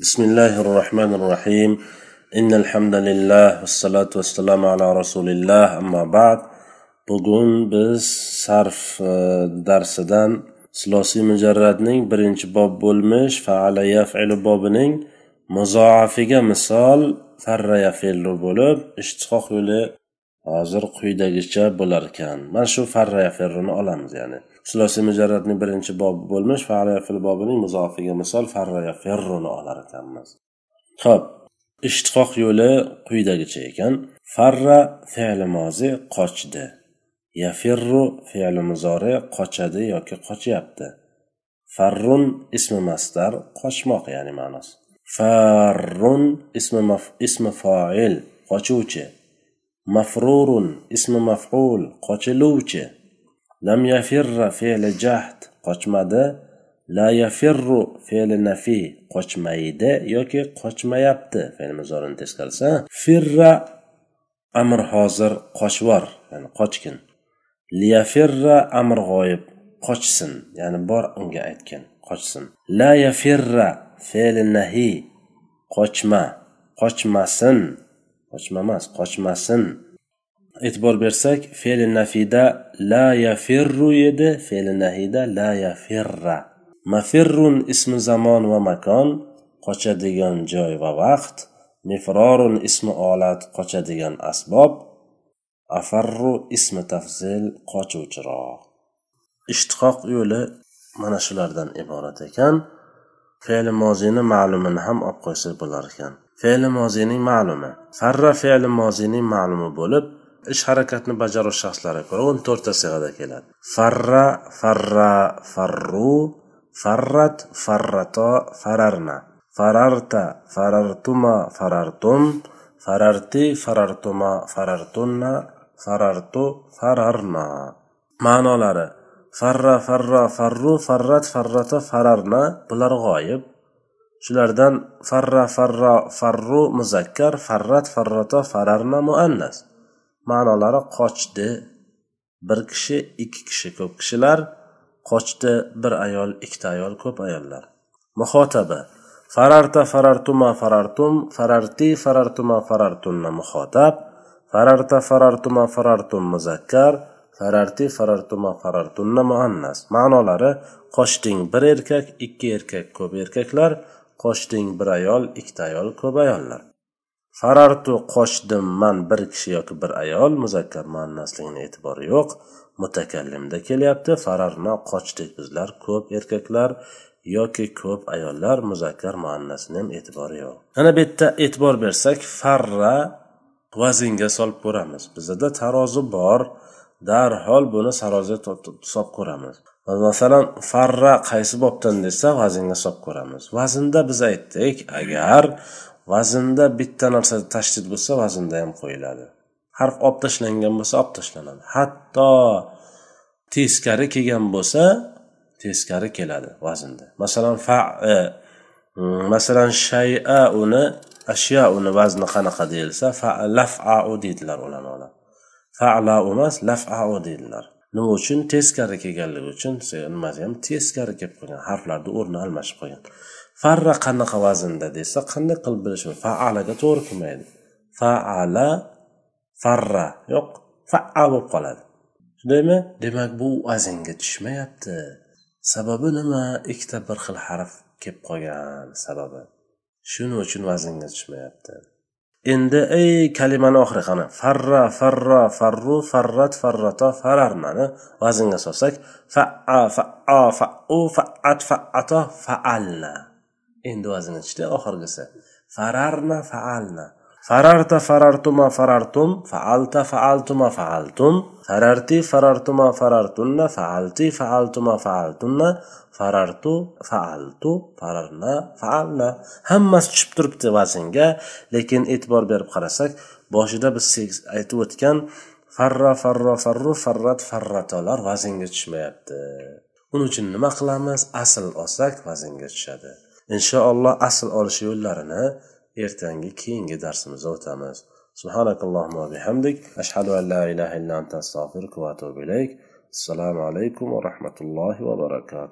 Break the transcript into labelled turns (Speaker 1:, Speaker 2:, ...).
Speaker 1: بسم الله الرحمن الرحيم إن الحمد لله والصلاة والسلام على رسول الله أما بعد bugun biz sarf darsidan silosiy mujarradning birinchi bob bo'lmish faala yafilu bobining muzoafiga misol farra yafilu bo'lib ishtiqoq yo'li hozir quyidagicha bo'lar ekan mana shu farra yafirruni olamiz ya'ni sulasi mujarratning birinchi bobi bo'lmish faala fil bobining muzofiga misol farra ferruni olar ekanmiz. Ho'p ishtiqoq yo'li quyidagicha ekan. Farra fe'li mozi qochdi. Yafirru fe'li muzori qochadi yoki qochyapti farrun ismi mastar qochmoq ya'ni ma'nosi farrun ismi maf ismi foil qochuvchi. Mafrurun ismi maf'ul qochiluvchi. Lam yafirra fe'li jahd qochmadi la yafirru fe'li nafi qochmaydi yoki qochmayapti fe'l muzorini teskarisi firra amr hozir qochvor ya'ni qochgin liyafirra amr g'oyib qochsin ya'ni bor unga aytgin qochsin la yafirra fe'li nahi qochma qochmasin qochma emas qochmasin e'tibor bersak fe'li nafida la yafirru edi fe'li nahida la yafirra. Mafirrun ismi zamon va makon qochadigan joy va vaqt. Mifrorun ismi olat qochadigan asbob. Afarru ismi tafzil qochuvchiroq. Ishtiqoq yo'li mana shulardan iborat ekan. Fe'li mozini ma'lumini ham olib qo'ysa bo'lar ekan. Fe'li mozining ma'lumi. Farra fe'li mozining ma'lumi bo'lib ish harakatni bajaruvchi shaxslarga ko'ra o'n to'rtta sig'ada keladi. Farra farra farru farrat farrato fararna. Fararta farartuma farartum. Fararti farartuma farartunna. Farartu fararna. Ma'nolari. Farra farra farru farrat farrata fararna. Bular g'oyib. Shulardan farra farra farru muzakkar farrat farrato fararna muannas. Ma'nolari qochdi. Bir kishi ikki kishi ko'p kishilar. Qochdi bir ayol ikkita ayol ko'p ayollar. Muhotaba fararta farartuma farartum. Fararti farartuma farartunna muhotab fararta farartuma farartum muzakkar. Fararti farartuma farartunna muannas. Ma'nolari qochding bir erkak ikki erkak ko'p erkaklar. Qochding bir ayol ikkita ayol ko'p ayollar. Farartu qochdim man bir kishi yoki bir ayol muzakkar muannasligini e'tibori yo'q. Mutakallimda kelyapti. Fararna qochdik bizlar ko'p erkaklar yoki ko'p ayollar muzakkar muannasini ham e'tibori yo'q. Ana bu yerda e'tibor bersak farra vaznga solib ko'ramiz. Bizada tarozi bor. Darhol buni taroziga solib ko'ramiz. Masalan farra qaysi bobdan desa vaznga solib ko'ramiz. Vaznda biz aytdik agar vaznda bitta narsa tashdid bo'lsa vaznda ham qo'yiladi. Harf olib tashlangan bo'lsa olib tashlanadi. Hatto teskari kelgan bo'lsa teskari keladi vaznda. Masalan fa e, mm, masalan shaya uni ashyo uni vazni qanaqa deyilsa lafau deydilar ulamolar. Fala emas lafau deydilar. Nima uchun? Teskari kelganligi uchun. Nimasi ham teskari kelib qolgan harflarni o'rni almashib qolgan farra qanaqa vaznda desa qanday qilib bilish faalaga to'g'ri kelmaydi. Faala farra yo'q faa bo'lib qoladi. Shundaymi? Demak bu vaznga tushmayapti. Sababi nima? Ikkita bir xil harf kelib qolgan sababi. Shuning uchun vaznga tushmayapti. Endi ey kalimani oxiri qani farra farra farru farrat farrato fararnani vaznga solsak faa faa fau faat faato faalna. Endi vaznga tushdi oxirgisi. Fararna faalna. Fararta farartuma farartum faalta faaltuma faaltum fararti farartuma farartunna faalti faaltuma faaltunna. Farartu faaltu fararna faalna. Hammasi tushib turibdi vaznga. Lekin e'tibor berib qarasak boshida biz aytib o'tgan farra farro farru farrat farratolar vaznga tushmayapti. Uning uchun nima qilamiz? Asl olsak vaznga tushadi. Inshaalloh asl olish yo'llarini ertangi keyingi darsimizga o'tamiz. Va bihamdik. Ashhadu an la ilaha va assalomu alaykum va rahmatullohi va barakatuh.